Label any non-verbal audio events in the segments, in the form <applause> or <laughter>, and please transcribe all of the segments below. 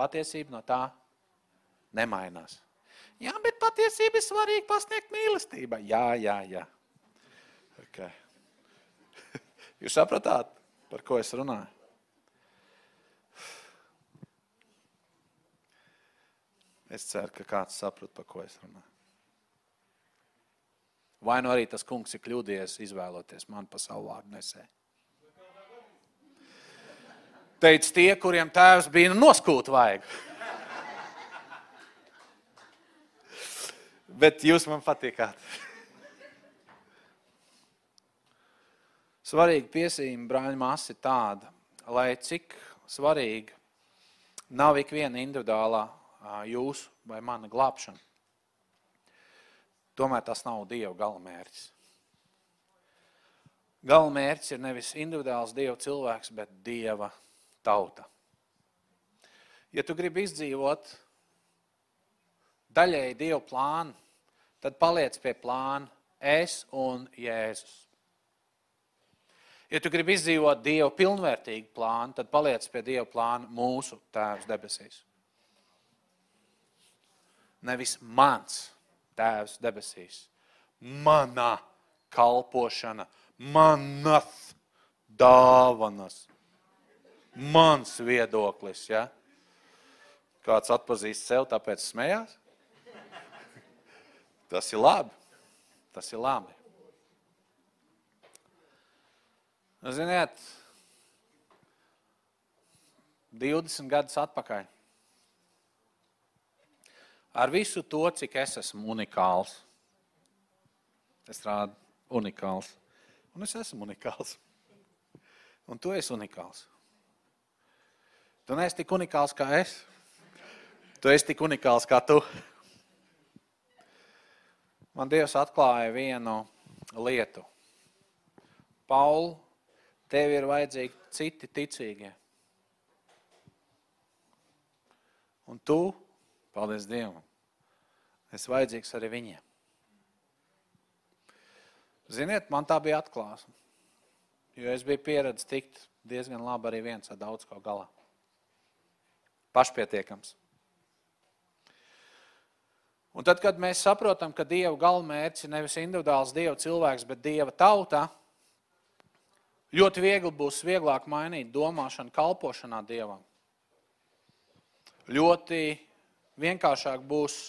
patiesība no tā nemainās. Jā, bet patiesība ir svarīga pasniegt mīlestībai. Jā, jā, jā. Okay. <laughs> Jūs sapratāt, par ko es runāju? Es ceru, ka kāds saprot, par ko es runāju. Vai nu arī tas kungs ir kļūdījies, izvēloties man pa savu vārdu nesēju. Teica tie, kuriem tēvs bija noskūt vajag. Bet jūs man patīkāt. Svarīga piesīme, brāļa māsa, ir tāda, lai cik svarīga nav ik viena individuālā jūsu vai mana glābšana. Tomēr tas nav Dieva galamērķis. Galamērķis ir nevis individuāls Dieva cilvēks, bet Dieva tauta. Ja tu gribi izdzīvot daļēji Dieva plānu, tad paliec pie plāna es un Jēzus. Ja tu gribi izdzīvot Dieva pilnvērtīgu plānu, tad paliec pie Dieva plāna mūsu Tēvs debesīs. Nevis mans Tēvs debesīs. Mana kalpošana, manas dāvanas, mans viedoklis. Ja? Kāds atpazīst sev, tāpēc smējās? Tas ir labi. Tas ir labi. Ziniet, 20 gadus atpakaļ. Ar visu to, cik es esmu unikāls. Es rādu unikāls. Un es esmu unikāls. Un tu esi unikāls. Tu neesi tik unikāls kā es. Tu esi tik unikāls kā tu. Man Dievs atklāja vienu lietu. Pauli, tev ir vajadzīgi citi ticīgie. Un tu, paldies Dievam, esi vajadzīgs arī viņiem. Ziniet, man tā bija atklāsme. Jo es biju pieredzējis tikt diezgan labi arī viens ar daudz ko galā. Pašpietiekams. Un tad, kad mēs saprotam, ka Dieva galvenmērķis ir nevis individuāls Dieva cilvēks, bet Dieva tauta, ļoti viegli būs vieglāk mainīt domāšanu kalpošanā Dievam. Ļoti vienkāršāk būs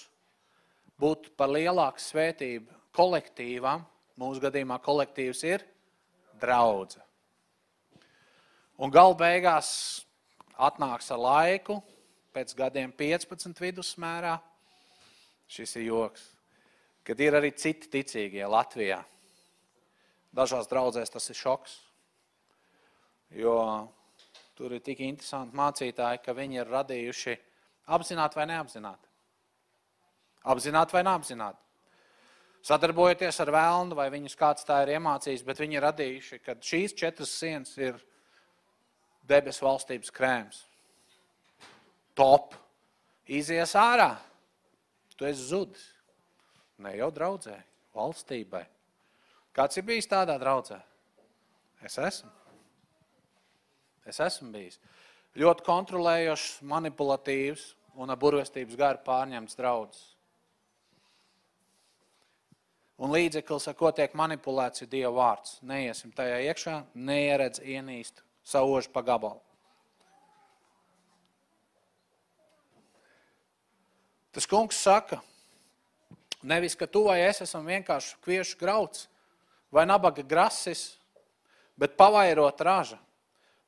būt par lielāku svētību kolektīvam. Mūsu gadījumā kolektīvs ir draudze. Un gal beigās atnāks ar laiku, pēc gadiem 15 vidusmērā, šis ir joks, kad ir arī citi ticīgie Latvijā. Dažās draudzēs tas ir šoks, jo tur ir tik interesanti mācītāji, ka viņi ir radījuši apzināti vai neapzināti. Apzināti vai neapzināti. Sadarbojoties ar vēlnu, vai viņus kāds tā ir iemācījis, bet viņi ir radījuši, ka šīs četras sienas ir debesu valstības krēms. Top. Izies ārā tu esi zudis. Ne jau draudzē, valstībai. Kāds ir bijis tādā draudzē? Es esmu. Es esmu bijis. Ļoti kontrolējošs, manipulatīvs un ar burvestības garu pārņemts draudzes. Un līdzeklis, ar ko tiek manipulēts, ir Dieva vārds. Neiesim tajā iekšā, neieredz ienīst savu ožu pa gabalu. Tas kungs saka, nevis, ka tu vai es esam vienkārši kviešu grauds vai nabaga grasis, bet pavairot raža,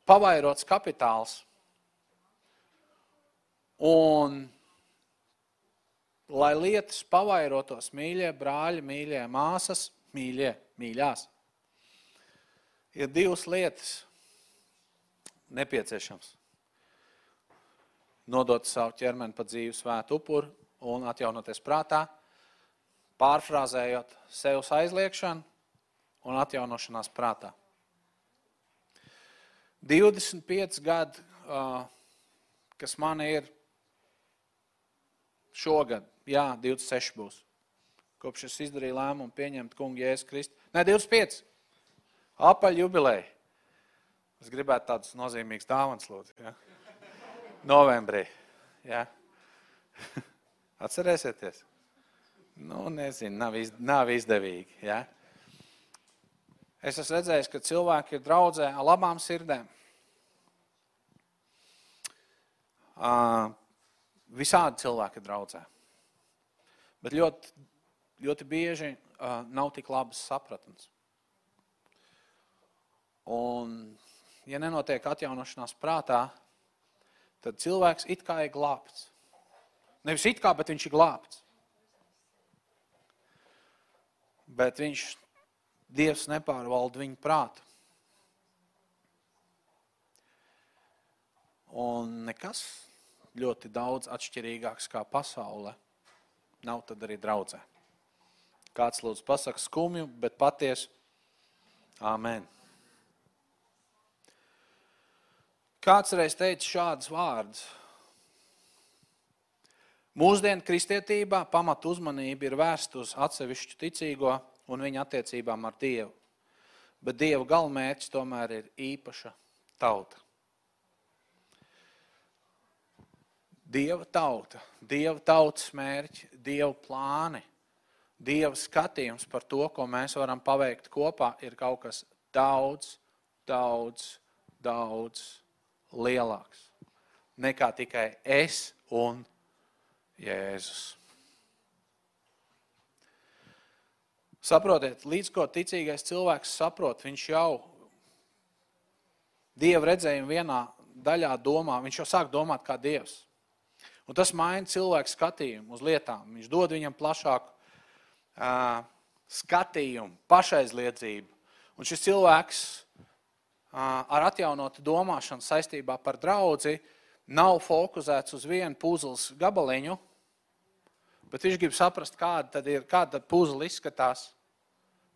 pavairots kapitāls. Un, lai lietas pavairotos, mīļie brāļi, mīļie māsas, mīļie, mīļās, ir divas lietas nepieciešams nodot savu ķermeni pa dzīvu svētu upuru un atjaunoties prātā, pārfrāzējot sevis aizliekšanu un atjaunošanās prātā. 25 gadi, kas man ir šogad, jā, 26 būs. Kopš es izdarīju lēmumu pieņemt kungu Jēzus Kristu. Nē, 25. Apaļ jubilēja. Es gribētu tādus nozīmīgus dāvans lūdzu. Ja? Novembrī. Ja? <laughs> Atcerēsieties? Nu, nezinu, nav, iz, nav izdevīgi. Ja? Es esmu redzējis, ka cilvēki ir draudzē ar labām sirdēm. Uh, visādi cilvēki ir draudzē. Bet ļoti, ļoti bieži uh, nav tik labas sapratnes. Un, ja nenotiek atjaunošanās prātā, tad cilvēks it kā ir glābts. Nevis it kā, bet viņš ir glābts. Bet viņš, Dievs nepārvalda viņu prātu. Un nekas ļoti daudz atšķirīgāks kā pasaule nav tad arī draudzē. Kāds lūdzu pasaka skumju, bet patiesu. Āmen. Kāds reiz teica šādus vārdus. Mūsdienu kristietībā pamatu uzmanība ir vērsta uz atsevišķu ticīgo un viņa attiecībām ar Dievu. Bet Dieva galvenmērķis tomēr ir īpaša tauta. Dieva tauta, Dieva tautas mērķi, Dieva plāni, Dieva skatījums par to, ko mēs varam paveikt kopā, ir kaut kas daudz, daudz, daudz lielāks nekā tikai es un Jēzus. Saprotiet, līdz ko ticīgais cilvēks saprot, viņš jau Dieva redzējumu vienā daļā domā, viņš jau sāk domāt kā Dievs. Un tas maina cilvēku skatījumu uz lietām. Viņš dod viņam plašāku uh, skatījumu, pašaizliedzību. Un šis cilvēks ar atjaunotu domāšanu saistībā par draudzi nav fokusēts uz vienu puzles gabaliņu, bet viņš grib saprast, kāda tad ir, kāda tad puzle izskatās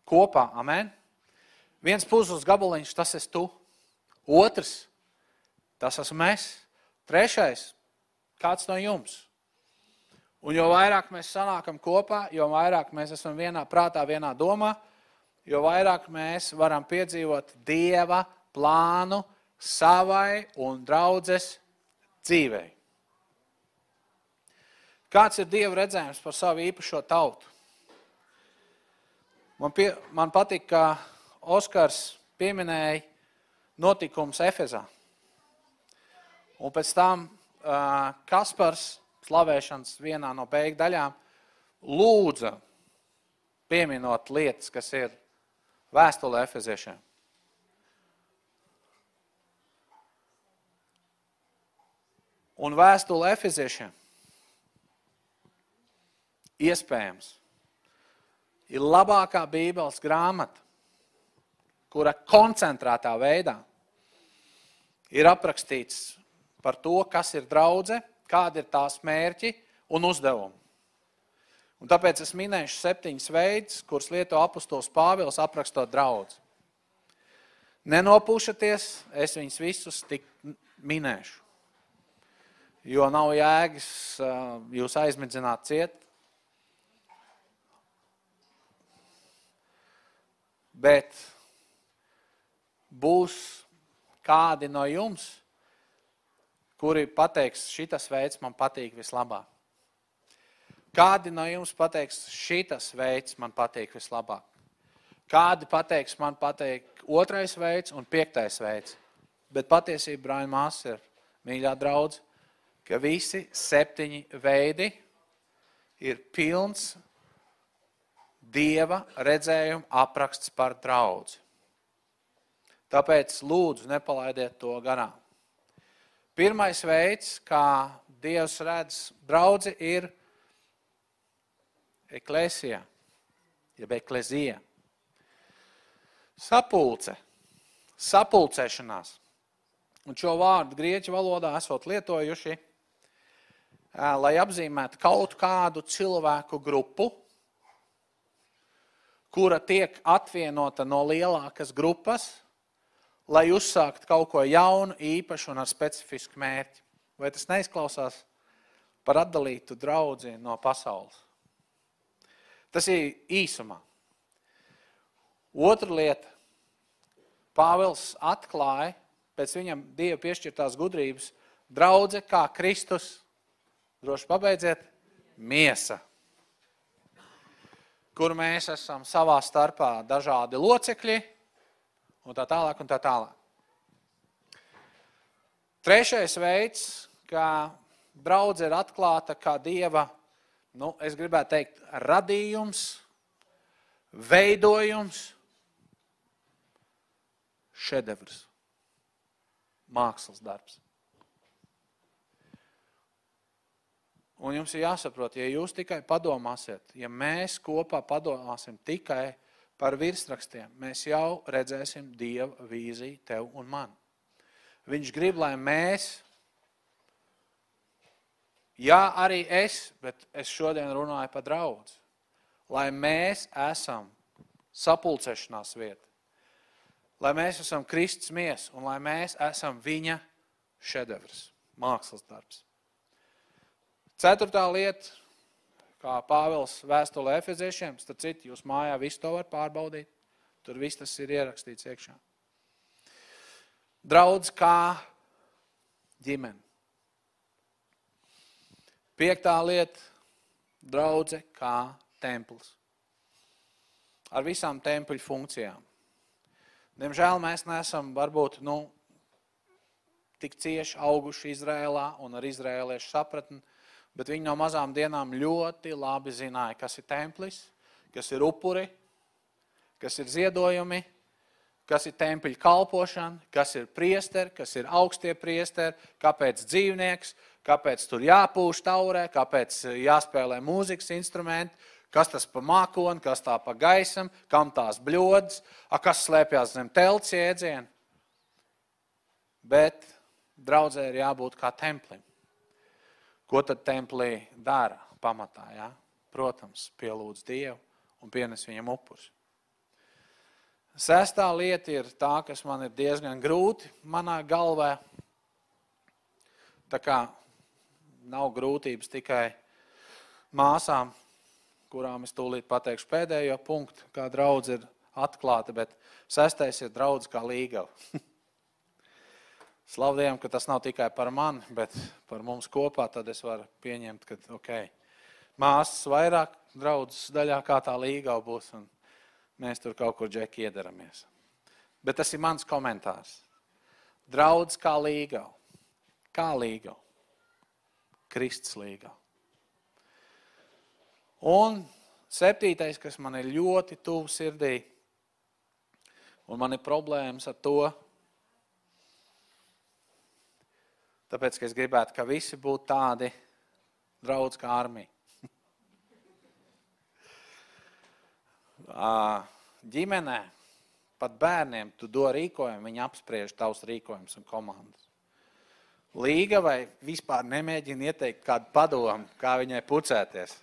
kopā. Amen? Viens puzles gabaliņš, tas esi tu. Otrs, tas esmu es. Trešais, kāds no jums. Un jo vairāk mēs sanākam kopā, jo vairāk mēs esam vienā prātā, vienā domā, jo vairāk mēs varam piedzīvot Dieva plānu savai un draudzes dzīvei. Kāds ir Dieva redzējums par savu īpašo tautu? Man, pie, man patīk, ka Oskars pieminēja notikums Efezā. Un pēc tam uh, Kaspars slavēšanas vienā no beigu daļām lūdza pieminot lietas, kas ir vēstulē Efeziešiem. Un vēstule Efeziešiem iespējams ir labākā Bībeles grāmata, kura koncentrētā veidā ir aprakstīts par to, kas ir draudze, kādi ir tās mērķi un uzdevumi. Un tāpēc es minēšu septiņus veidus, kurus lieto apustulis Pāvils aprakstot draudz. Nenopūšaties, es viņus visus tik minēšu jo nav jēgas jūs aizmidzināt ciet. Bet būs kādi no jums, kuri pateiks, šitas veids man patīk vislabāk. Kādi no jums pateiks, šitas veids man patīk vislabāk. Kādi pateiks, man patīk otrais veids un piektais veids. Bet patiesībā Braina māsa ir mīļā draudze ka visi septiņi veidi ir pilns Dieva redzējuma apraksts par draudzi. Tāpēc lūdzu nepalaidiet to garām. Pirmais veids, kā Dievs redz draudzi, ir eklēsija, jeb eklezija. Sapulce, sapulcēšanās. Un šo vārdu grieķu valodā esot lietojuši – lai apzīmētu kaut kādu cilvēku grupu, kura tiek atvienota no lielākas grupas, lai uzsākt kaut ko jaunu, īpašu un ar specifisku mērķi. Vai tas neizklausās par atdalītu draudzi no pasaules? Tas ir īsumā. Otra lieta. Pāvils atklāja pēc viņam Dieva piešķirtās gudrības draudze kā Kristus Droši pabeidziet. Miesa. Kur mēs esam savā starpā dažādi locekļi un tā tālāk un tā tālāk. Trešais veids, kā draudze ir atklāta kā Dieva, nu, es gribētu teikt, radījums, veidojums, šedevrs, mākslas darbs. Un jums ir jāsaprot, ja jūs tikai padomāsiet, ja mēs kopā padomāsim tikai par virsrakstiem, mēs jau redzēsim Dieva vīziju tev un man. Viņš grib, lai mēs, jā, arī es, bet es šodien runāju par draudz, lai mēs esam sapulcēšanās vieta, lai mēs esam Kristus mies un lai mēs esam viņa šedevrs, mākslas darbs. Ceturtā lieta, kā Pāvils vēstulē efeziešiem, starp citu, jūs mājā visu to var pārbaudīt. Tur viss tas ir ierakstīts iekšā. Draudz kā ģimene. Piektā lieta - draudze kā templis. Ar visām tempuļu funkcijām. Diemžēl mēs neesam varbūt nu, tik cieši auguši Izrēlā un ar izrēliešu sapratni, bet viņi no mazām dienām ļoti labi zināja, kas ir templis, kas ir upuri, kas ir ziedojumi, kas ir tempļa kalpošana, kas ir priesteri, kas ir augstie priesteri, kāpēc dzīvnieks, kāpēc tur jāpūš taurē, kāpēc jāspēlē mūzikas instrumenti, kas tas pa mākoni, kas tā pa gaisam, kam tās bļodas, a kas slēpjas zem telts jēdzienu. Bet draudzē ir jābūt kā templim. Ko tad templī dara pamatā? Ja? Protams, pielūdz Dievu un pienes viņam upurs. Sestā lieta ir tā, kas man ir diezgan grūti manā galvā. Tā kā nav grūtības tikai māsām, kurām es tūlīt pateikšu pēdējo punktu, kā draudz ir atklāta, bet sestais ir draudz kā līgava. <laughs> Slavdiem, ka tas nav tikai par mani, bet par mums kopā, tad es varu pieņemt, ka ok, māsas vairāk draudzes daļā kā tā līga būs, un mēs tur kaut kur džeki iedaramies. Bet tas ir mans komentārs. Draudz kā līga. Kā līga? Kristus līga. Un septītais, kas man ir ļoti tuvu sirdī, un man ir problēmas ar to, Tāpēc, ka es gribētu, ka visi būtu tādi draudz kā armija. <laughs> Ģimenē, pat bērniem, tu do rīkojumu, viņi apspriež tavus rīkojumus un komandas. Līga vai vispār nemēģina ieteikt kādu padomu, kā viņai pucēties.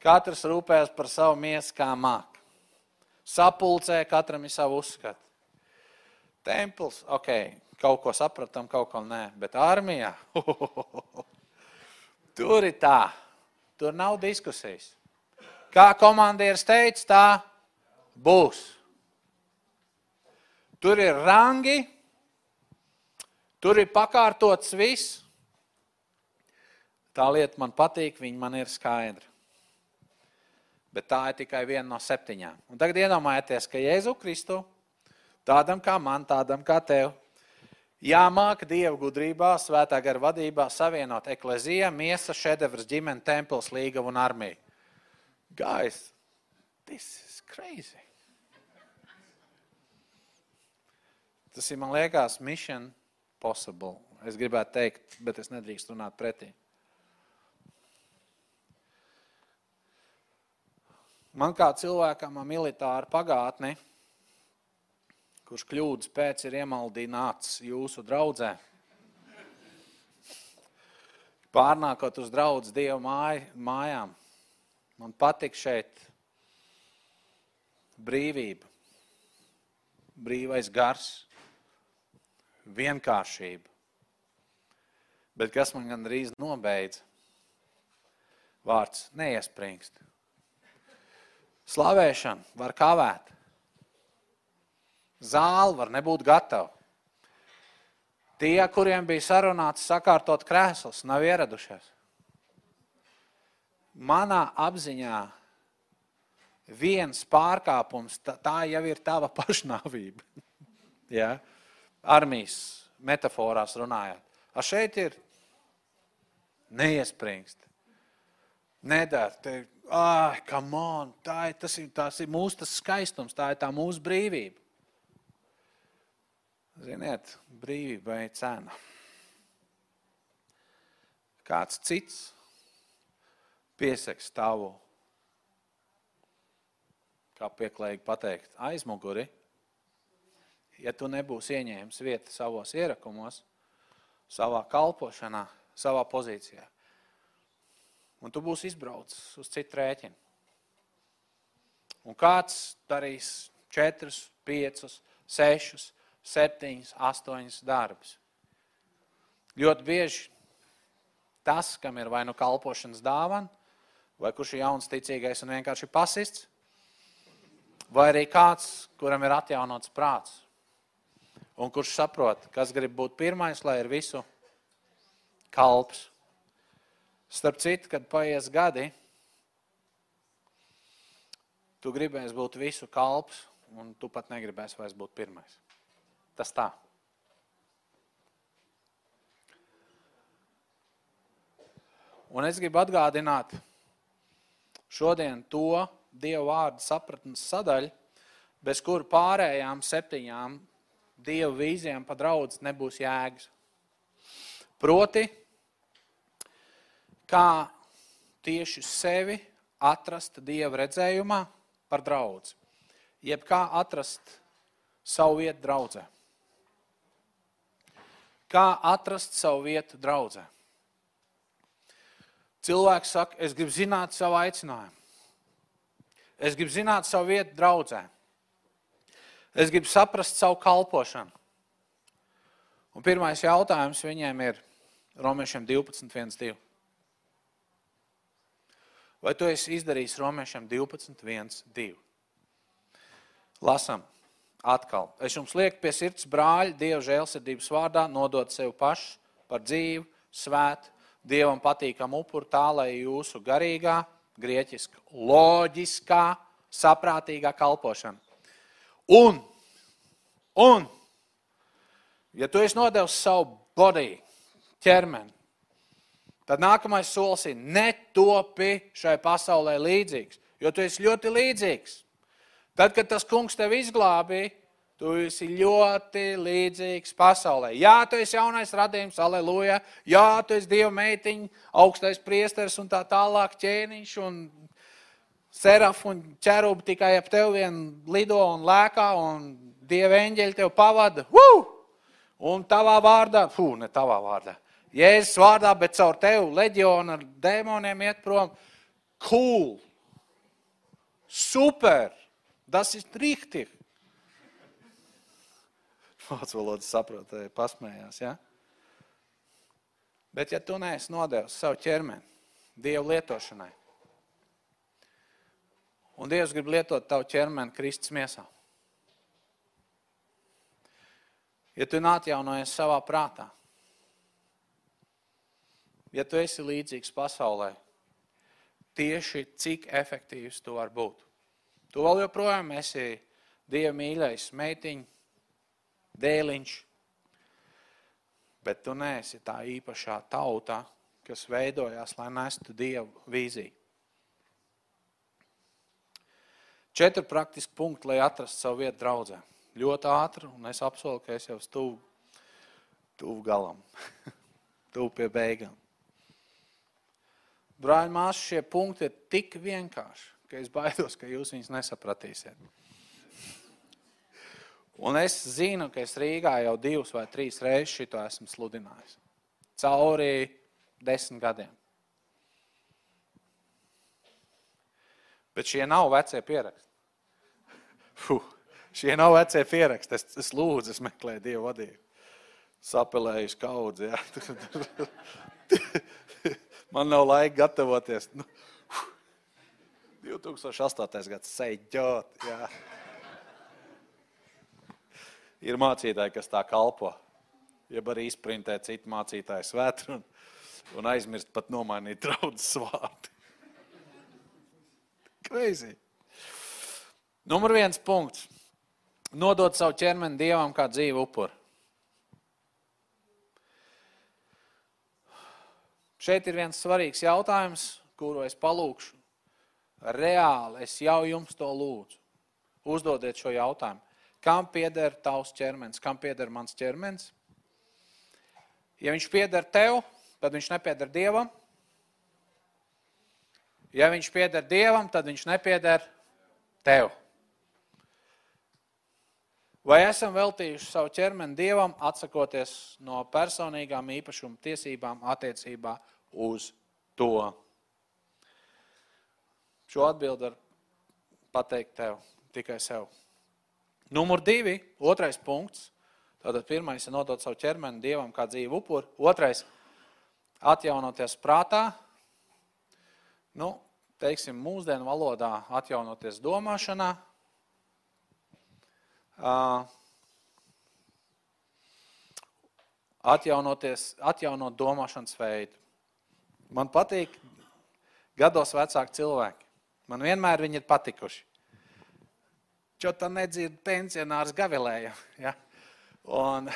Katrs rūpējas par savu miesu, kā māk. Sapulcē katram ir savu uzskatu. Templis, ok, kaut ko sapratam, kaut ko nē. Bet armijā <laughs> tur ir tā, tur nav diskusijas. Kā komandieris teica, tā būs. Tur ir rangi, tur ir pakārtots viss. Tā lieta man patīk, viņa man ir skaidra. Bet tā ir tikai viena no septiņām. Un tagad iedomājieties, ka Jēzu Kristu, tādam kā man, tādam kā tev, Jāmāk Dieva gudrībā, svētā gara vadībā savienot eklezija, miesa, šedevrs, ģimene, templis, līgava un armija. Guys, this is crazy. Tas ir, man liekas, mission possible. Es gribētu teikt, bet es nedrīkst runāt pretī. Man kā cilvēkam ar militāru pagātni – kurš kļūdas pēc ir iemaldināts jūsu draudzē. Pārnākot uz draudz Dievu māj, mājām, man patīk šeit brīvība, brīvais gars, vienkāršība. Bet kas man gandrīz nobeidza? Vārds neiespringst. Slavēšana var kavēt. Zāle var nebūt gatava. Tie, kuriem bija sarunāts sakārtot krēslus, nav ieradušies. manā apziņā viens pārkāpums, tā, jau ir tava <laughs> pašnāvība. ja? Armijas metaforās runājot. A šeit ir neiespringst. Nedara. Ah, come on, tā ir, tas ir, tas ir mūsu tas skaistums, tā ir tā mūsu brīvība. Ziniet, brīvībai cena. Kāds cits piesaks tavu, kā pieklājīgi pateikt, aizmuguri, ja tu nebūsi ieņēmis vietu savos ierakumos, savā kalpošanā, savā pozīcijā. Un tu būsi izbraucis uz citu rēķinu. Un kāds darīs četrus, piecus, sešus, septiņus, astoņus darbus. Ļoti bieži tas, kam ir vai nu kalpošanas dāvana, vai kurš ir jauns ticīgais un vienkārši pasists, vai arī kāds, kuram ir atjaunots prāts, un kurš saprot, kas grib būt pirmais, lai ir visu kalps. Starp citu, kad paies gadi, tu gribēsi būt visu kalps, un tu pat negribēsi vairs būt pirmais. Tas tā. Un es gribu atgādināt šodien to Dieva vārdu sapratnes sadaļu, bez kura pārējām septiņām Dieva vīzijām pa draudz nebūs jēgas. Proti, kā tieši sevi atrast Dieva redzējumā par draudzi, jeb kā atrast savu vietu draudzē. Kā atrast savu vietu draudzē? Cilvēks saka, es gribu zināt savu aicinājumu. Es gribu zināt savu vietu draudzē. Es gribu saprast savu kalpošanu. Un pirmais jautājums viņiem ir Romiešiem 12, 1, 2. Vai tu esi izdarījis Romiešiem 12, 1, 2? Lasam atkal. Es jums lieku pie sirds brāļi, Dieva žēlsirdības vārdā, nodot sevi pašu par dzīvu, svētu, Dievam patīkamu upuru tā, lai jūsu garīgā, grieķiska, loģiskā, saprātīgā kalpošana. Un, un, ja tu esi nodevis savu body, ķermeni, tad nākamais solis ir netopi šai pasaulē līdzīgs, jo tu esi ļoti līdzīgs. Tad, kad tas kungs tevi izglābīja, Tu esi ļoti līdzīgs pasaulē. Jā, tu esi jaunais radījums, aleluja. Jā, tu esi dieva meitiņa, augstais priesteris un tā tālāk ķēniņš un seraf un ķerubi tikai ap tevi vien lido un lēkā un dieva eņģeļi tev pavada. Woo! Un tavā vārdā, fū, ne tavā vārdā, Jēzus vārdā, bet caur tevi leģionu ar dēmoniem iet prom. Cool! Super! Tas ir richtig! vācu valodas saprotāji pasmējās. Ja? Bet ja tu neesi nodevis savu ķermeni Dievu lietošanai, un Dievs grib lietot tavu ķermeni Kristus miesā, ja tu neatjaunojies savā prātā, ja tu esi līdzīgs pasaulē, tieši cik efektīvs tu vari būt. Tu vēl joprojām esi Dieva mīļais meitiņa, dēliņš. Bet tu neesi tā īpašā tauta, kas veidojās, lai nestu Dievu vīziju. Četri praktiski punkti, lai atrastu savu vietu draudzē. Ļoti ātri, un es apsolu, ka es jau tuvu, tuvu galam, <laughs> tuvu pie beigām. Brāļi, māsas, šie punkti ir tik vienkārši, ka es baidos, ka jūs viņus nesapratīsiet. Un es zinu, ka es Rīgā jau divas vai trīs reizes šito esmu sludinājis. Cauri desmit gadiem. Bet šie nav vecie pieraksti. Fuh, šie nav vecie pieraksti. Es, es lūdzu, es meklēju Dievu vadību. Sapelējuši kaudzi. <laughs> Man nav laika gatavoties. Nu, 2008. gads seģot. Ja ir mācītāji, kas tā kalpo. Jeb arī izprintē citu mācītāju svētru un, un aizmirst pat nomainīt draudzes vārdu. Crazy. Numur viens punkts. Nodot savu ķermeni dievam kā dzīvu upuru. Šeit ir viens svarīgs jautājums, kuru es palūkšu. Reāli es jau jums to lūdzu. Uzdodiet šo jautājumu. Kam pieder tavs ķermenis? Kam pieder mans ķermenis? Ja viņš pieder tev, tad viņš nepieder dievam. Ja viņš pieder dievam, tad viņš nepieder tev. Vai esam veltījuši savu ķermeni dievam, atsakoties no personīgām īpašuma tiesībām attiecībā uz to? Šo atbildi var pateikt tev, tikai sev. Numur divi, otrais punkts. Tātad pirmais ir nodot savu ķermeni dievam kā dzīvu upuri. Otrais - atjaunoties prātā. Nu, teiksim, mūsdienu valodā atjaunoties domāšanā, atjaunoties, atjaunot domāšanas veidu. Man patīk gados vecāki cilvēki. Man vienmēr viņi ir patikuši. Čo tā nedzird pensionārs gavilēja. Ja? Un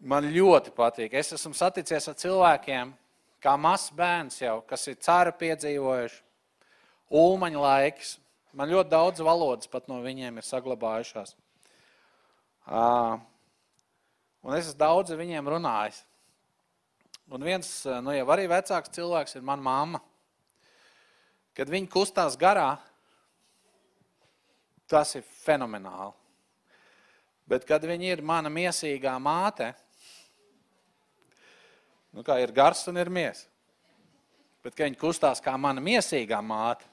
man ļoti patīk. Es esmu saticies ar cilvēkiem, kā mazs bērns jau, kas ir cara piedzīvojuši, ulmaņa laiks, Man ļoti daudz valodas pat no viņiem ir saglabājušās. Un es esmu daudz ar viņiem runājis. Un viens, nu jau arī vecāks cilvēks ir mana mamma. Kad viņi kustās garā, tas ir fenomenāli. Bet kad viņi ir mana miesīgā māte, nu kā ir gars un ir mies. Bet viņi kustās kā mana miesīgā māte,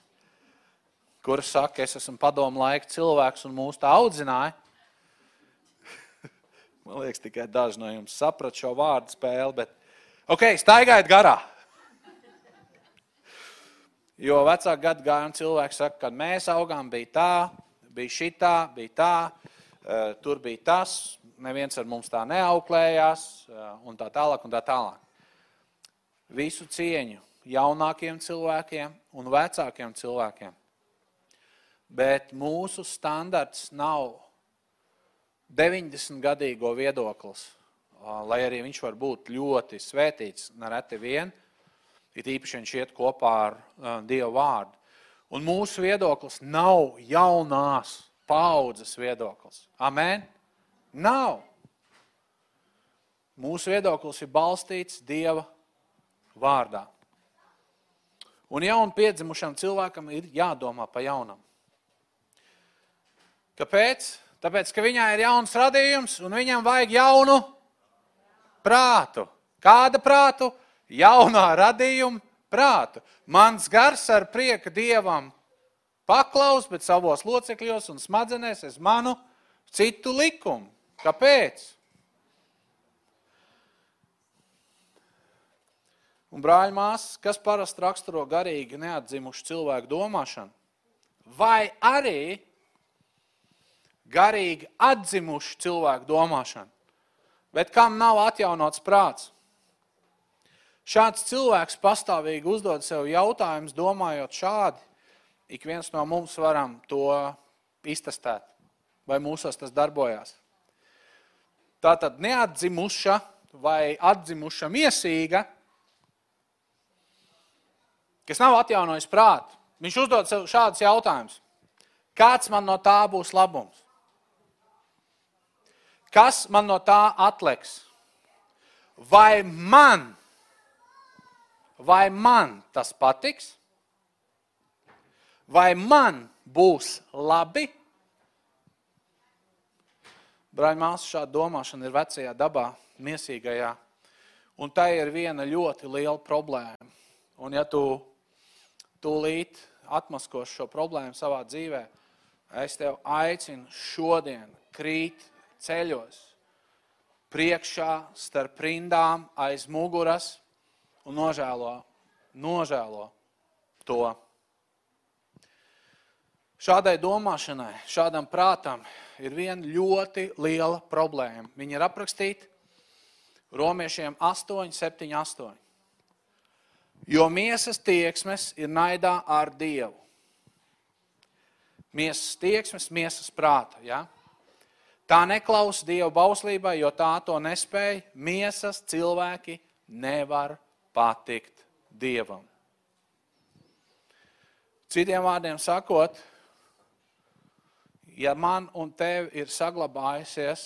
kurš saka, es esmu padomu laika cilvēks un mūs tā audzināja. <laughs> Man liekas, tikai daži no jums saprat šo vārdu spēli, bet ok, staigājiet garā. Jo vecāku gadu gājumu cilvēki saka, kad mēs augām, bija tā, bija šitā, bija tā, eh, tur bija tas, neviens ar mums tā neauklējās, eh, un tā tālāk, un tā tālāk. Visu cieņu jaunākiem cilvēkiem un vecākiem cilvēkiem bet mūsu standarts nav 90-gadīgo viedoklis, lai arī viņš var būt ļoti svētīts, nereti vien, it īpaši viņš iet kopā ar Dievu vārdu. Un mūsu viedoklis nav jaunās paudzes viedoklis. Amen? Nav. Mūsu viedoklis ir balstīts Dieva vārdā. Un jaunu piedzimušam cilvēkam ir jādomā pa jaunam. Kāpēc? Tāpēc, ka viņai ir jauns radījums un viņam vajag jaunu prātu. Kāda prātu? Jaunā radījuma prātu. Mans gars ar prieku dievam paklaus, bet savos locekļos un smadzenēs es manu citu likumu. Kāpēc? Un brāļi māsas, kas parasti raksturo garīgi neatdzimušu cilvēku domāšanu? Vai arī garīgi atzimuši cilvēku domāšanu, bet kam nav atjaunots prāts. Šāds cilvēks pastāvīgi uzdod sev jautājumus, domājot šādi. Ik viens no mums varam to iztestēt, vai mūsos tas darbojās. Tā tad neatdzimuša vai atdzimuša miesīga, kas nav atjaunojis prātu, viņš uzdod sev šādus jautājumus. Kāds man no tā būs labums? Kas man no tā atliks? Vai man, vai man tas patiks? Vai man būs labi? Brāļa māsa, šāda domāšana ir vecajā dabā, miesīgajā. Un tā ir viena ļoti liela problēma. Un ja tu tūlīt atmaskos šo problēmu savā dzīvē, es tev aicinu šodien krīt ceļos, priekšā, starp rindām, aiz muguras un nožēlo, nožēlo to. Šādai domāšanai, šādam prātam ir viena ļoti liela problēma. Viņa ir aprakstīta Romiešiem 8, 7, 8. Jo miesas tieksmes ir naidā ar Dievu. Miesas tieksmes, miesas prāta. Ja? Tā neklausa Dieva bauslībai, jo tā to nespēja. Miesas cilvēki nevar patikt Dievam. Citiem vārdiem sakot, ja man un tev ir saglabājusies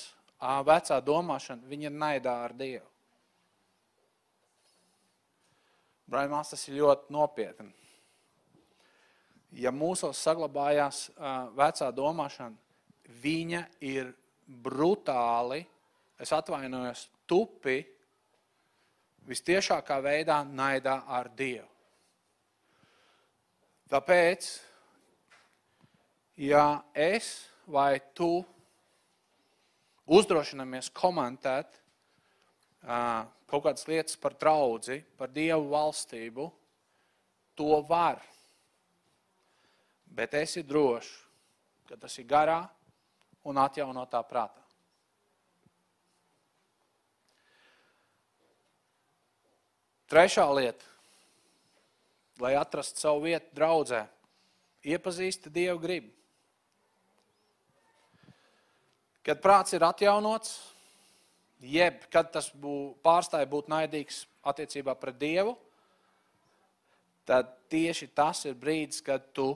vecā domāšana, viņa ir naidā ar Dievu. Braimās tas ir ļoti nopietni. Ja mūsos saglabājās vecā domāšana, viņa ir brutāli, es atvainojos, tupi, vistiešākā veidā naidā ar Dievu. Tāpēc, ja es vai tu uzdrošinamies komentēt uh, kaut kādas lietas par draugu, par dievu valstību, to var. Bet esi drošs, ka tas ir garā un atjaunotā prātā. Trešā lieta, lai atrastu savu vietu draudzē, iepazīsti Dievu gribu. Kad prāts ir atjaunots, jeb kad tas bū, pārstāja būt naidīgs attiecībā pret Dievu, tad tieši tas ir brīdis, kad tu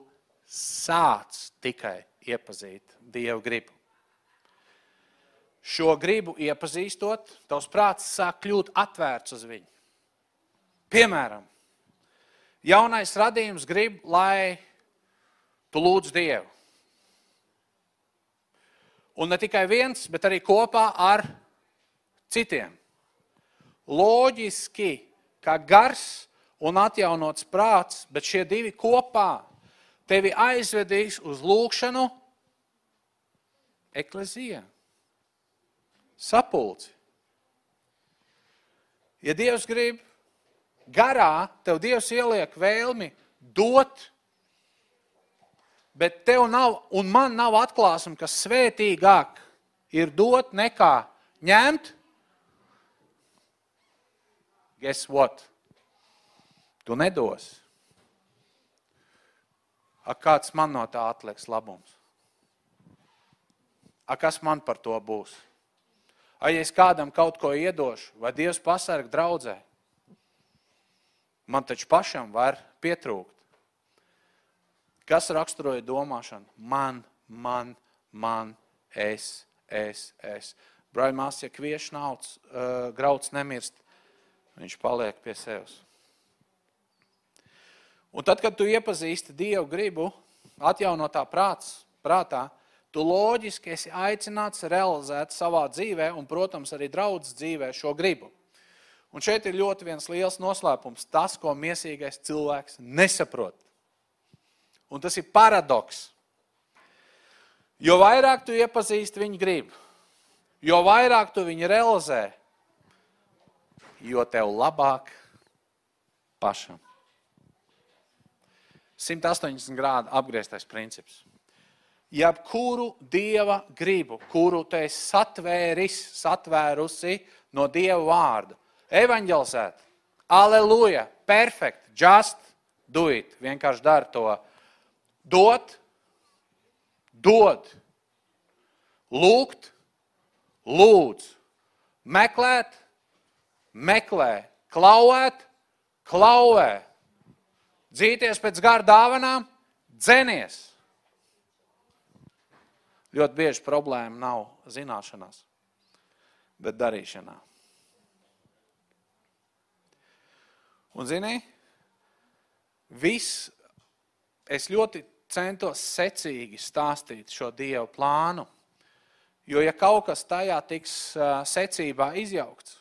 sāc tikai iepazīt Dievu gribu. Šo gribu iepazīstot, tavs prāts sāk kļūt atvērts uz viņu. Piemēram, jaunais radījums grib, lai tu lūdz Dievu. Un ne tikai viens, bet arī kopā ar citiem. Loģiski, kā gars un atjaunots prāts, bet šie divi kopā tevi aizvedīs uz lūkšanu eklezijā, sapulci. Ja Dievs grib garā, tev Dievs ieliek vēlmi dot bet tev nav, un man nav atklāsme, ka svētīgāk ir dot nekā ņemt. Guess what? Tu nedos. A, kāds man no tā atliks labums? A, kas man par to būs? A, ja es kādam kaut ko iedošu, vai Dievs pasarg draudzē, man taču pašam var pietrūkt. Kas raksturoja domāšanu? Man, man, man, es, es, es. Braimās, ja kviešu nauds, uh, grauds nemirst, viņš paliek pie sevis. Un tad, kad tu iepazīsti Dievu gribu, atjaunotā prāts, prātā, tu loģiski esi aicināts realizēt savā dzīvē un, protams, arī draudzes dzīvē šo gribu. Un šeit ir ļoti viens liels noslēpums, tas, ko miesīgais cilvēks nesaprot. Un tas ir paradoks. Jo vairāk tu iepazīsti viņa gribu, jo vairāk tu viņu realizē, jo tev labāk pašam. 180 grādu apgrieztais princips. Jebkuru dieva gribu, kuru tu esi satvēris, satvērusi no dieva vārda, evanģelizēt, aleluja, perfekt, just do it, vienkārši dari to. Dot, dod, lūgt, lūdz, meklēt, meklē, klauvēt, klauvē, dzīties pēc gara dāvanām, dzenies. Ļoti bieži problēma nav zināšanās, bet darīšanā. Un, zini, viss, es ļoti centos secīgi stāstīt šo Dievu plānu. Jo, ja kaut kas tajā tiks secībā izjaukts,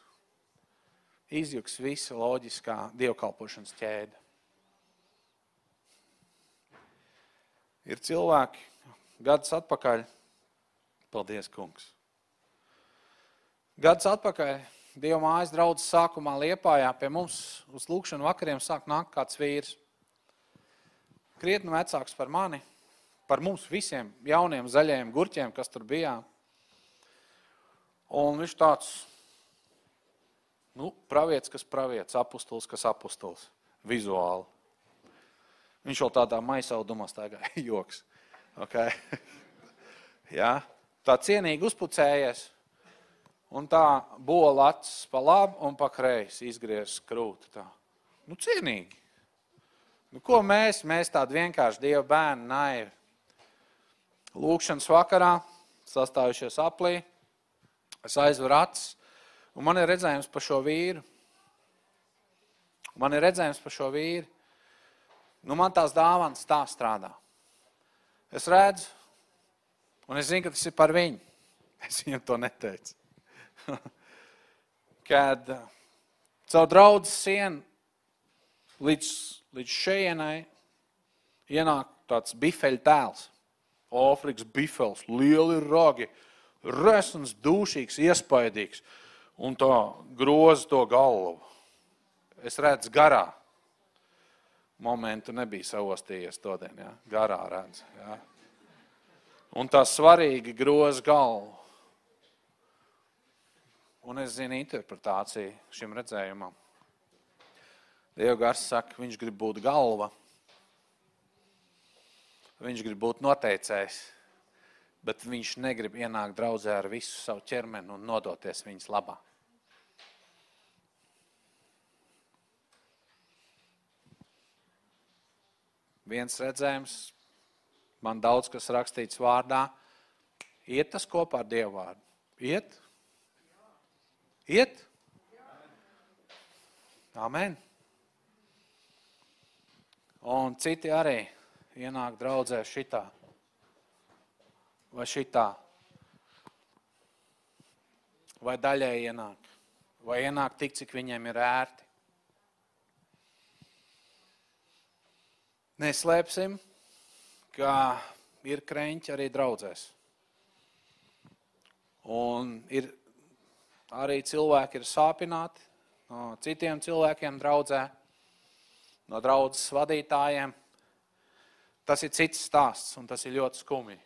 izjuks visa loģiskā dievkalpošanas ķēde. Ir cilvēki, gadus atpakaļ, paldies, kungs. Gadus atpakaļ Dieva mājas draudzes sākumā Liepājā pie mums uz lūkšanu vakariem sāk nākt kāds vīrs krietni vecāks par mani, par mums visiem jauniem zaļajiem gurķiem, kas tur bijām. Un viņš tāds, nu, pravietis, kas pravietis, apustuls, kas apustuls. vizuāli. Viņš vēl tādā maisaudumā staigāja, <laughs> joks. Okay. <laughs> ja? Tā cienīgi uzpucējies, un tā bola acis pa labi un pa kreisi izgriezis krūti. Tā. Nu, cienīgi. Nu, ko mēs, mēs tādi vienkārši Dieva bērni, naivi. Lūkšanas vakarā, sastājušies aplī, es aizveru acis, un man ir redzējums par šo vīru. Man ir redzējums par šo vīru. Nu, man tās dāvanas tā strādā. Es redzu, un es zinu, ka tas ir par viņu. Es viņam to neteicu. <laughs> Kad uh, caur draudzes sienu līdz, līdz šejienai ienāk tāds bifeļu tēls. Āfrikas bifels, lieli ragi, resns, dūšīgs, iespaidīgs un tā groza to galvu. Es redzu garā. Momentu nebija savostījies to dienu, ja? garā redz. Ja? Un tā svarīgi groza galvu. Un es zinu interpretāciju šim redzējumam. Dieva gars saka, viņš grib būt galva. Viņš grib būt noteicējs, bet viņš negrib ienākt draudzē ar visu savu ķermeni un nodoties viņas labā. Viens redzējums, man daudz kas rakstīts vārdā, iet tas kopā ar Dievu vārdu. Iet? Iet? Amen. Un citi arī ienāk draudzē šitā vai šitā. Vai daļai ienāk. Vai ienāk tik, cik viņiem ir ērti. Neslēpsim, ka ir kreņķi arī draudzēs. Un ir arī cilvēki ir sāpināti no citiem cilvēkiem draudzē, no draudzes vadītājiem. Tas ir cits stāsts un tas ir ļoti skumji.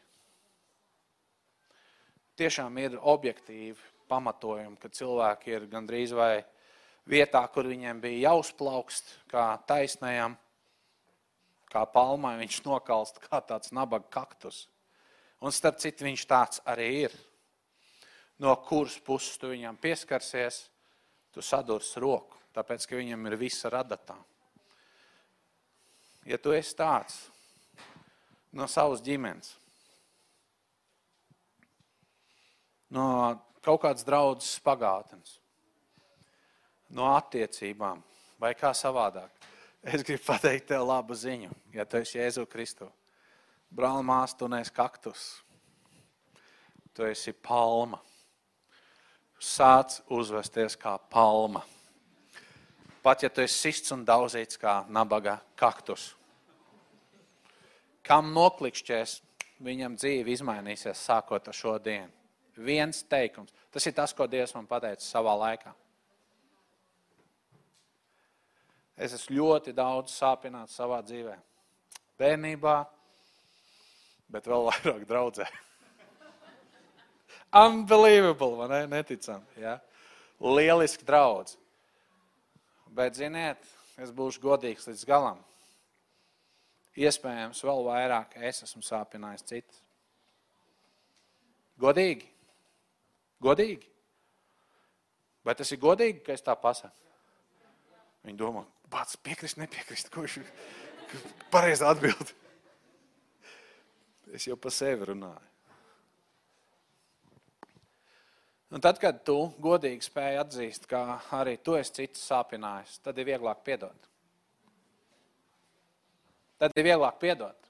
Tiešām ir objektīvi pamatojumi, ka cilvēki ir gandrīz vai vietā, kur viņiem bija jāuzplaukst, kā taisnējam kā palmai, viņš nokalst kā tāds nabaga kaktus. Un starp citu, viņš tāds arī ir. No kuras puses tu viņam pieskarsies, tu sadurs roku, tāpēc, ka viņam ir visa radatā. Ja tu esi tāds no savas ģimenes, no kaut kādas draudzes pagātnes, no attiecībām vai kā savādāk, Es gribu pateikt tev labu ziņu, ja tu esi Jēzu Kristu. Brāl, mās, tu neesi kaktus. Tu esi palma. Sāc uzvesties kā palma. Pat ja tu esi sists un daudzīts kā nabaga kaktus. Kam noklikšķēs, viņam dzīve izmainīsies sākot ar šo dienu. Viens teikums. Tas ir tas, ko Dievs man pateica savā laikā. Es esmu ļoti daudz sāpināts savā dzīvē. Bērnībā, bet vēl vairāk draudzē. Unbelievable, vai ne? Neticam. Ja? Lieliski draudz. Bet, ziniet, es būšu godīgs līdz galam. Iespējams, vēl vairāk es esmu sāpinājis citus. Godīgi. Godīgi. Vai tas ir godīgi, ka es tā pasaku? Viņi domā, pats piekrist, nepiekrist, kurš ir pareizā atbild. Es jau pa sevi runāju. Un tad, kad tu godīgi spēj atzīst, ka arī tu esi citus sāpinājis, tad ir vieglāk piedot. Tad ir vieglāk piedot.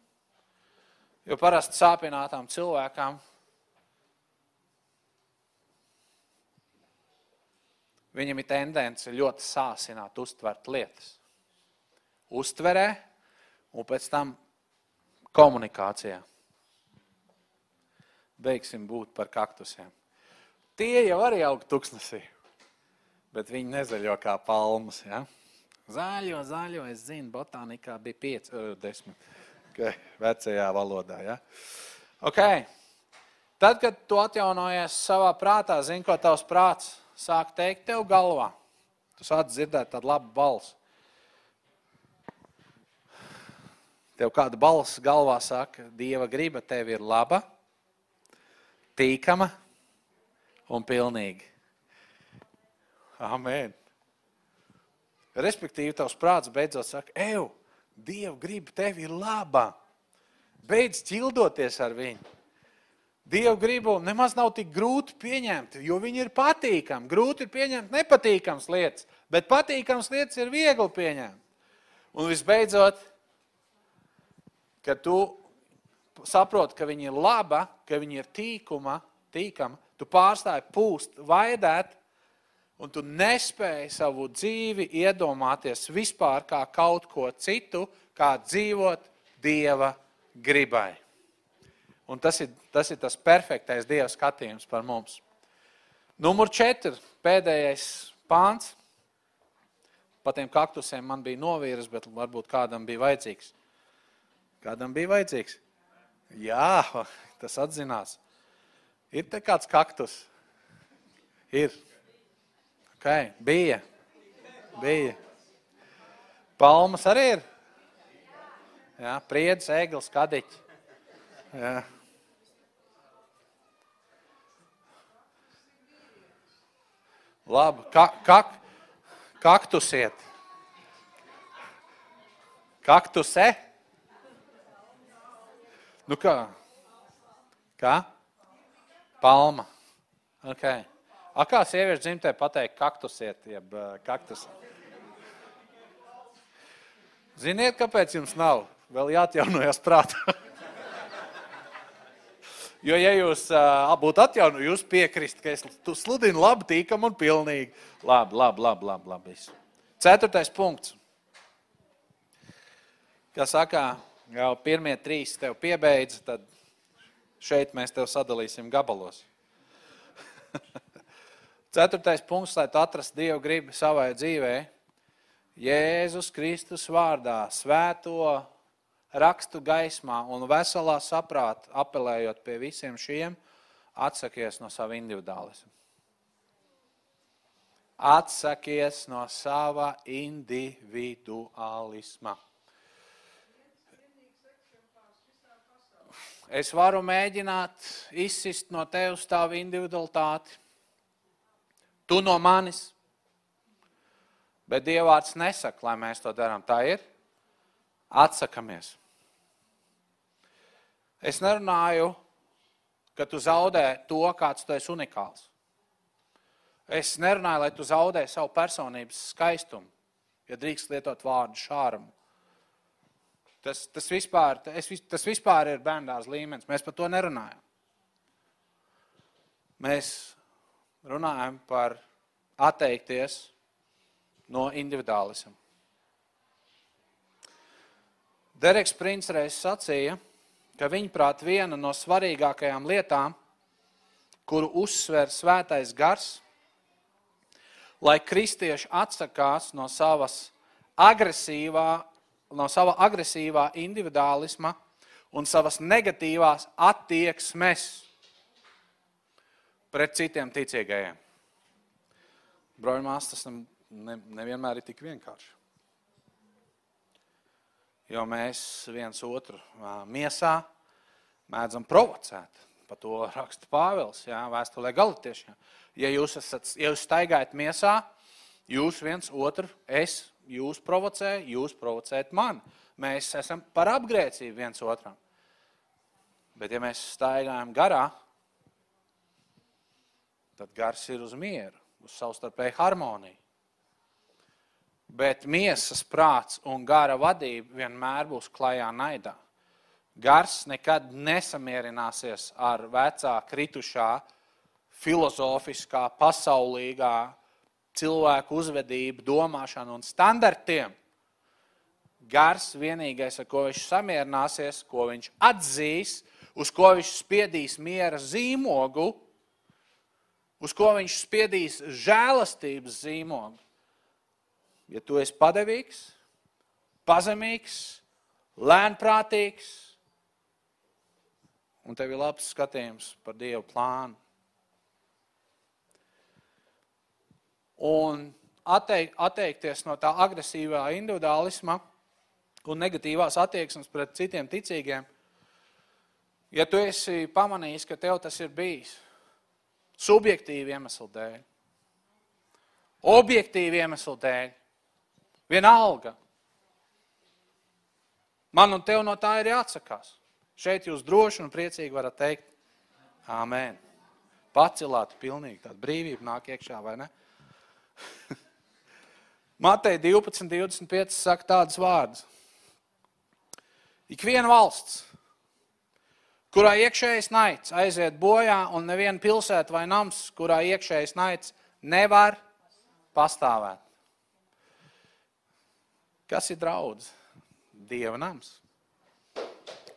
Jo parasti sāpinātām cilvēkām Viņam ir tendence ļoti sāsināt, uztvert lietas. Uztverē un pēc tam komunikācijā. Beigsim būt par kaktusiem. Tie jau arī aug tuksnesī, bet viņi nezaļo kā palmas. Ja? Zaļo, zaļo, es zinu, botānikā bija 5, 10. Okay, vecajā valodā. Ja? Okay. Tad, kad tu atjaunojies savā prātā, zini, ko tavs prāts sāk teikt tev galvā. Tu sāc dzirdēt tādu labu balsi. tev kāda balss galvā saka, Dieva griba tev ir laba, tīkama un pilnīga. Amen. Respektīvi, tavs prāts beidzot saka, ej, Dieva griba tev ir laba. Beidz ķildoties ar viņu. Dieva gribu nemaz nav tik grūti pieņemt, jo viņi ir patīkami. Grūti ir pieņemt nepatīkams lietas, bet patīkams lietas ir viegli pieņemt. Un visbeidzot, kad tu saproti, ka viņi ir laba, ka viņi ir tīkuma, tīkama, tu pārstāji pūst, vaidēt, un tu nespēji savu dzīvi iedomāties vispār kā kaut ko citu, kā dzīvot Dieva gribai. Un tas ir, tas ir tas perfektais Dieva skatījums par mums. Numur četri, pēdējais pāns. Pa tiem kaktusiem man bija novīras, bet varbūt kādam bija vajadzīgs. Kādam bija vajadzīgs? Jā, <laughs> tas atzinās. Ir te kāds kaktus? Ir. Okay. Bija. Bija. Palmas arī ir. Jā, priedis, ēglis, kadiķi. Jā. Labi, ka, kak, kaktusiet. Kaktuse? Nu kā? Kā? Palma. Okay. A kā sieviešu dzimtē pateikt kaktusiet, jeb kaktus? Ziniet, kāpēc jums nav? Vēl jāatjaunojas prātā. <laughs> jo, ja jūs uh, būtu atjaunojis, jūs piekrist, ka es sludinu labi, tīkam un pilnīgi. Labi, labi, labi, labi, labi. Ceturtais punkts. Kā saka, jau pirmie trīs tev piebeidz, tad šeit mēs tev sadalīsim gabalos. <laughs> Ceturtais punkts, lai tu atrastu Dievu gribu savai dzīvē. Jēzus Kristus vārdā, svēto rakstu gaismā un veselā saprāta apelējot pie visiem šiem, atsakies no sava individuālisma. Atsakies no sava individuālisma. Es varu mēģināt izsist no tevis tavu individualitāti tu no manis. Bet Dievvvārds nesaka, lai mēs to darām. Tā ir. Atsakamies. Es nerunāju, ka tu zaudē to, kāds tu esi unikāls. Es nerunāju, lai tu zaudē savu personības skaistumu, ja drīkst lietot vārdu šārumu. Tas, tas, vispār, tas, tas vispār ir bērndārs līmenis. Mēs par to nerunājam. Mēs runājam par atteikties no individuālisma. Dereks Prins reiz sacīja, ka viņaprāt viena no svarīgākajām lietām, kuru uzsver svētais gars, lai kristieši atsakās no savas agresīvā, no sava agresīvā individuālisma un savas negatīvās attieksmes pret citiem ticīgajiem. Broļmās tas ne, nevienmēr ir tik vienkārši. Jo mēs viens otru miesā mēdzam provocēt. Pa to raksta Pāvils, jā, vēstulē galatiešiem. Ja jūs, esat, ja jūs staigājat miesā, jūs viens otru, es jūs provocēju, jūs provocējat mani. Mēs esam par apgrēcību viens otram. Bet ja mēs staigājam garā, tad gars ir uz mieru, uz savstarpēju harmoniju. Bet miesas prāts un gara vadība vienmēr būs klajā naidā. Gars nekad nesamierināsies ar vecā, kritušā, filozofiskā, pasaulīgā cilvēku uzvedību, domāšanu un standartiem. Gars vienīgais, ar ko viņš samierināsies, ko viņš atzīs, uz ko viņš spiedīs miera zīmogu, uz ko viņš spiedīs žēlastības zīmogu. Ja tu esi padevīgs, pazemīgs, lēnprātīgs, un tev ir labs skatījums par Dievu plānu. Un atteik, atteikties no tā agresīvā individuālisma un negatīvās attieksmes pret citiem ticīgiem, ja tu esi pamanījis, ka tev tas ir bijis subjektīvi iemeslu dēļ, objektīvi iemeslu dēļ, vienalga, man un tev no tā ir jāatsakās. Šeit jūs droši un priecīgi varat teikt, āmēn. Pacelāt pilnīgi tāda brīvība nāk iekšā, vai ne? <laughs> Matei 12, 25 saka tādas vārdas. Ik viena valsts, kurā iekšējais naids aiziet bojā, un neviena pilsēta vai nams, kurā iekšējais naids nevar pastāvēt. Kas ir draudz? Dieva nams.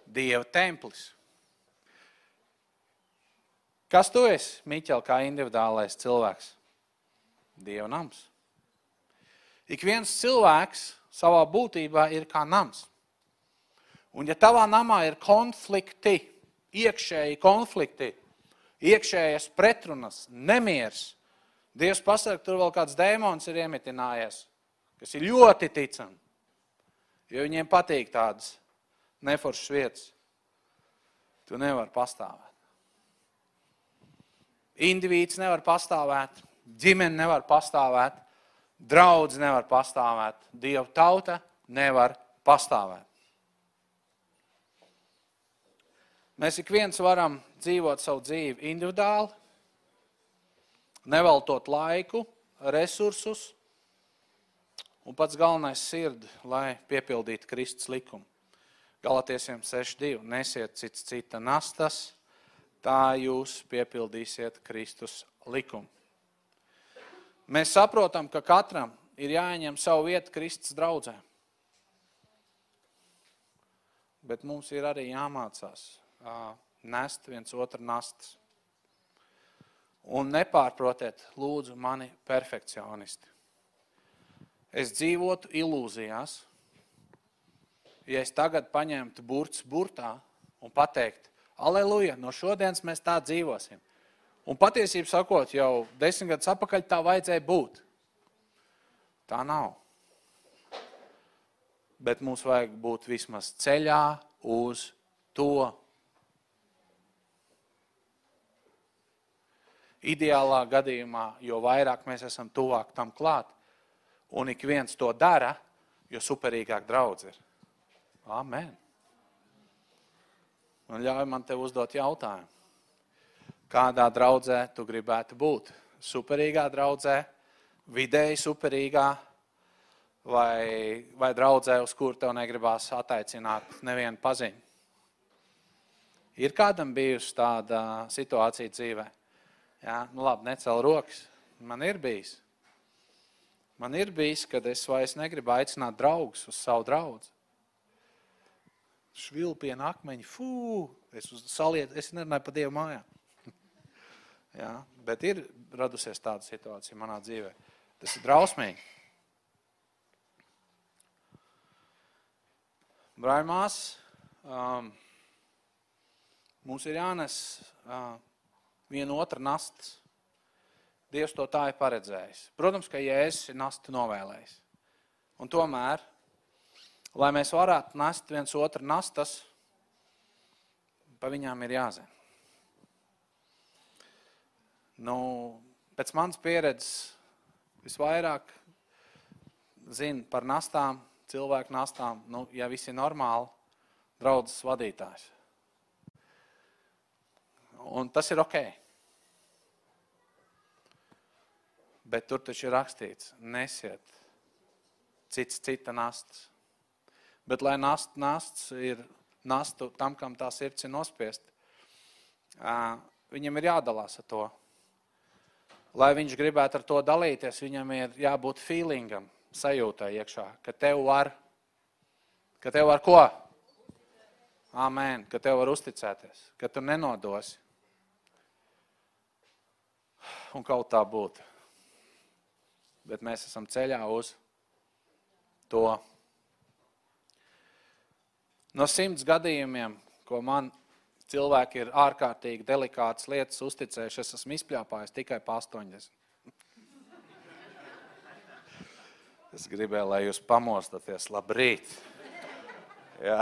Dieva templis. Kas tu esi, Miķel, kā individuālais cilvēks? Dieva nams. Ik viens cilvēks savā būtībā ir kā nams. Un ja tavā namā ir konflikti, iekšēji konflikti, iekšējas pretrunas, nemiers, Dievs pasaka, tur vēl kāds dēmons ir iemitinājies, kas ir ļoti ticami, jo viņiem patīk tādas neforšas vietas. Tu nevar pastāvēt. Indivīds nevar pastāvēt, ģimene nevar pastāvēt, draudz nevar pastāvēt, Dieva tauta nevar pastāvēt. Mēs ik viens varam dzīvot savu dzīvi individuāli, neveltot laiku, resursus un pats galvenais sirdi, lai piepildītu Kristus likumu. Galatiesiem 6.2. Nesiet cits cita nastas, tā jūs piepildīsiet Kristus likumu. Mēs saprotam, ka katram ir jāņem savu vietu Kristus draudzē. Bet mums ir arī jāmācās nest viens otru nastas. Un nepārprotiet, lūdzu, mani perfekcionisti. Es dzīvotu ilūzijās, ja es tagad paņemtu burts burtā un pateikt, aleluja, no šodienas mēs tā dzīvosim. Un patiesību sakot, jau desmit gadus atpakaļ tā vajadzēja būt. Tā nav. Bet mums vajag būt vismaz ceļā uz to Ideālā gadījumā, jo vairāk mēs esam tuvāk tam klāt, un ik viens to dara, jo superīgāk draudz ir. Amen. Un ļauj man te uzdot jautājumu. Kādā draudzē tu gribētu būt? Superīgā draudzē, vidēji superīgā, vai, vai draudzē, uz kur tev negribās attaicināt nevienu paziņu? Ir kādam bijusi tāda situācija dzīvēm? Jā, nu labi, necel rokas. Man ir bijis. Man ir bijis, kad es vairs negribu aicināt draugus uz savu draugu. Švilpiena akmeņi, fū, es uz saliet, es nerunāju par Dievu mājām. Jā, bet ir radusies tāda situācija manā dzīvē. Tas ir drausmīgi. Brāļmās, um, mums ir jānes uh, viena otra nastas. Dievs to tā ir paredzējis. Protams, ka Jēzus ir nastu novēlējis. Un tomēr, lai mēs varētu nest viens otru nastas, pa viņām ir jāzina. Nu, pēc manas pieredzes visvairāk zina par nastām, cilvēku nastām, nu, ja viss ir normāli, draudzes vadītājs. Un tas ir ok. Bet tur taču ir rakstīts, nesiet cits cita nastas. Bet, lai nast, nasts ir nastu tam, kam tā sirds ir nospiest, viņam ir jādalās ar to. Lai viņš gribētu ar to dalīties, viņam ir jābūt feelingam, sajūtai iekšā, ka tev var, ka tev var ko? Āmēn, ka tev var uzticēties, ka tu nenodosi. Un kaut tā būtu bet mēs esam ceļā uz to. No simts gadījumiem, ko man cilvēki ir ārkārtīgi delikātas lietas uzticējuši, es esmu izpļāpājis tikai pa 80. Es gribēju, lai jūs pamostaties. Labrīt! Jā.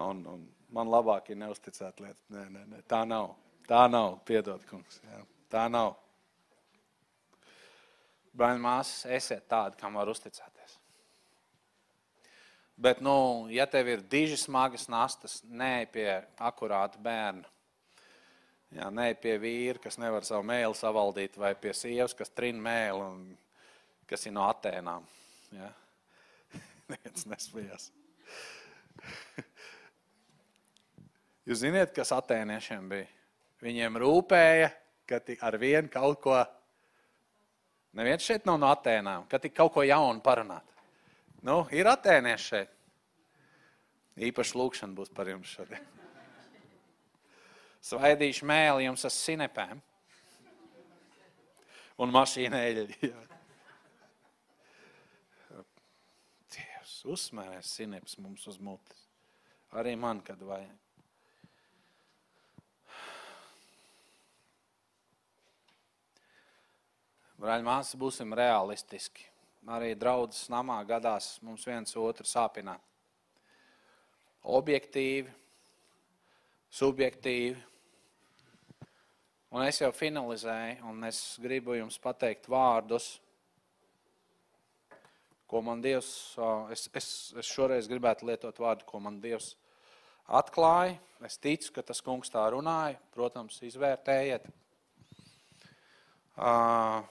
Un, un man labāk ir neusticēt lietas. Nē, nē, nē, tā nav. Tā nav. Piedod, kungs. Jā. Tā nav. Brāļi, māsas, esiet tādi, kam var uzticēties. Bet, nu, ja tev ir diži smagas nastas, nē, pie akurāta bērna. Jā, nē, pie vīra, kas nevar savu mēlu savaldīt, vai pie sievas, kas trin mēlu un kas ir no Atēnām. Jā. <laughs> Neviens nesmējās. <laughs> Jūs zināt, kas atēniešiem bija? Viņiem rūpēja, ka ar vienu kaut ko, neviens šeit nav no Atēnām, ka tik kaut ko jaunu parunāt. Nu, ir atēnieši šeit. Īpaši lūkšana būs par jums šodien. Svaidīšu mēli jums ar sinepēm. Un mašīnēļi. Dievs, uzsmērēs sineps mums uz mutes. Arī man, kad vajag. Brāļi, māsas, būsim realistiski. Arī draudzes namā gadās mums viens otru sāpināt. Objektīvi, subjektīvi. Un es jau finalizēju, un es gribu jums pateikt vārdus, ko man Dievs, es, es, es šoreiz gribētu lietot vārdu, ko man Dievs atklāja. Es ticu, ka tas kungs tā runāja. Protams, izvērtējiet. Uh,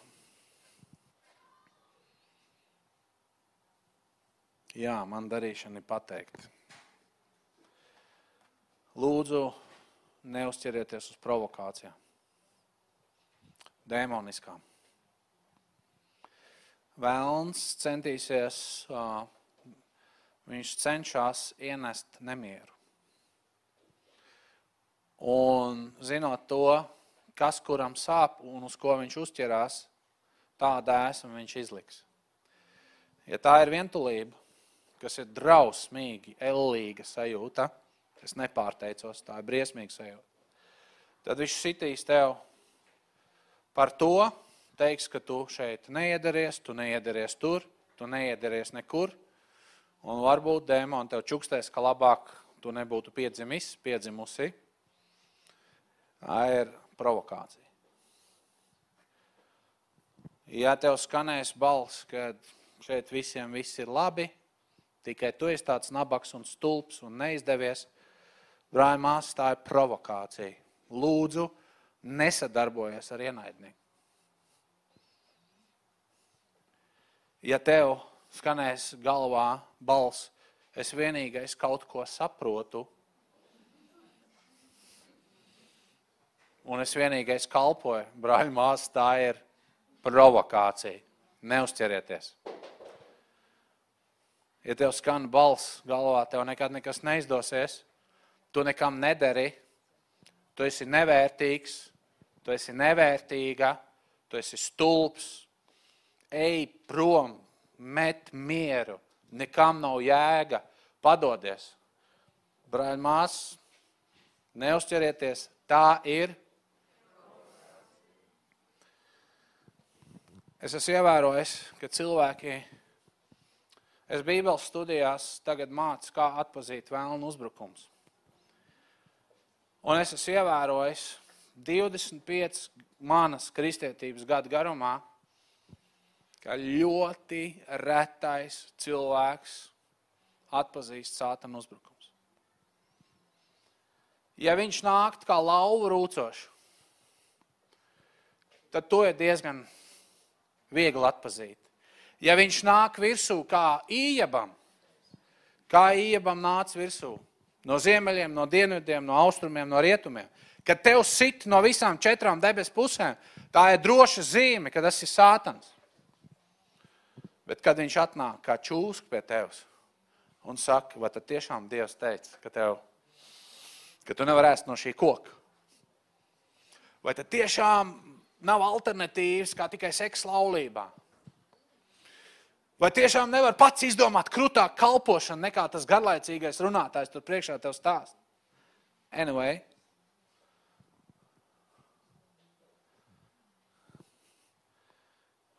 Jā, man darīšana ir pateikt. Lūdzu, neuzķerieties uz provokācijām, demoniskām. Vēlns centīsies, viņš cenšas ienest nemieru. Un zinot to, kas kuram sāp un uz ko viņš uzķerās, tāda esmu viņš izliks. Ja tā ir vientulība, kas ir drausmīgi, ellīga sajūta. Es nepārteicos, tā ir briesmīga sajūta. Tad viņš sitīs tev par to, teiks, ka tu šeit neiedaries, tu neiedaries tur, tu neiedaries nekur. Un varbūt dēmoni tev čukstēs, ka labāk tu nebūtu piedzimis, piedzimusi. Tā ir provokācija. Ja tev skanēs balss, ka šeit visiem viss ir labi, Tikai tu esi tāds nabaks un stulbs un neizdevies. Brāļa māsas, tā ir provokācija. Lūdzu, nesadarbojies ar ienaidnieku. Ja tev skanēs galvā balss, es vienīgais kaut ko saprotu, un es vienīgais kalpoju, brāļa māsas, tā ir provokācija. Neuzķerieties! Ja tev skan balss galvā, tev nekad nekas neizdosies, tu nekam nedari, tu esi nevērtīgs, tu esi nevērtīga, tu esi stulbs, ej prom, met mieru, nekam nav jēga, padodies. Brāļ, māsas, neuzķerieties, tā ir. Es esmu ievērojis, ka cilvēki Es Bībeles studijās tagad mācu, kā atpazīt vēlnu uzbrukums. Un es esmu ievērojis 25 manas kristietības gadu garumā, ka ļoti retais cilvēks atpazīst sātanu uzbrukums. Ja viņš nākt kā lauva rūcošu, tad to ir diezgan viegli atpazīt. Ja viņš nāk virsū kā ījabam, kā ījabam nāca virsū, no ziemeļiem, no dienvidiem, no austrumiem, no rietumiem, kad tev sit no visām četrām debes pusēm, tā ir droša zīme, ka tas ir sātans. Bet kad viņš atnāk kā čūsk pie tevis un saka, vai tad tiešām Dievs teica, ka, tev, ka tu nevarēsi no šī koka? Vai tad tiešām nav alternatīvas kā tikai seksa laulībā? Vai tiešām nevar pats izdomāt krūtāk kalpošanu nekā tas garlaicīgais runātājs tur priekšā tev stāst? Anyway.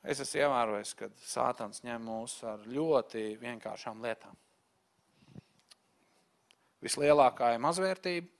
Es esmu ievērojis, ka Sātans ņem mūs ar ļoti vienkāršām lietām. Vislielākā ir mazvērtība,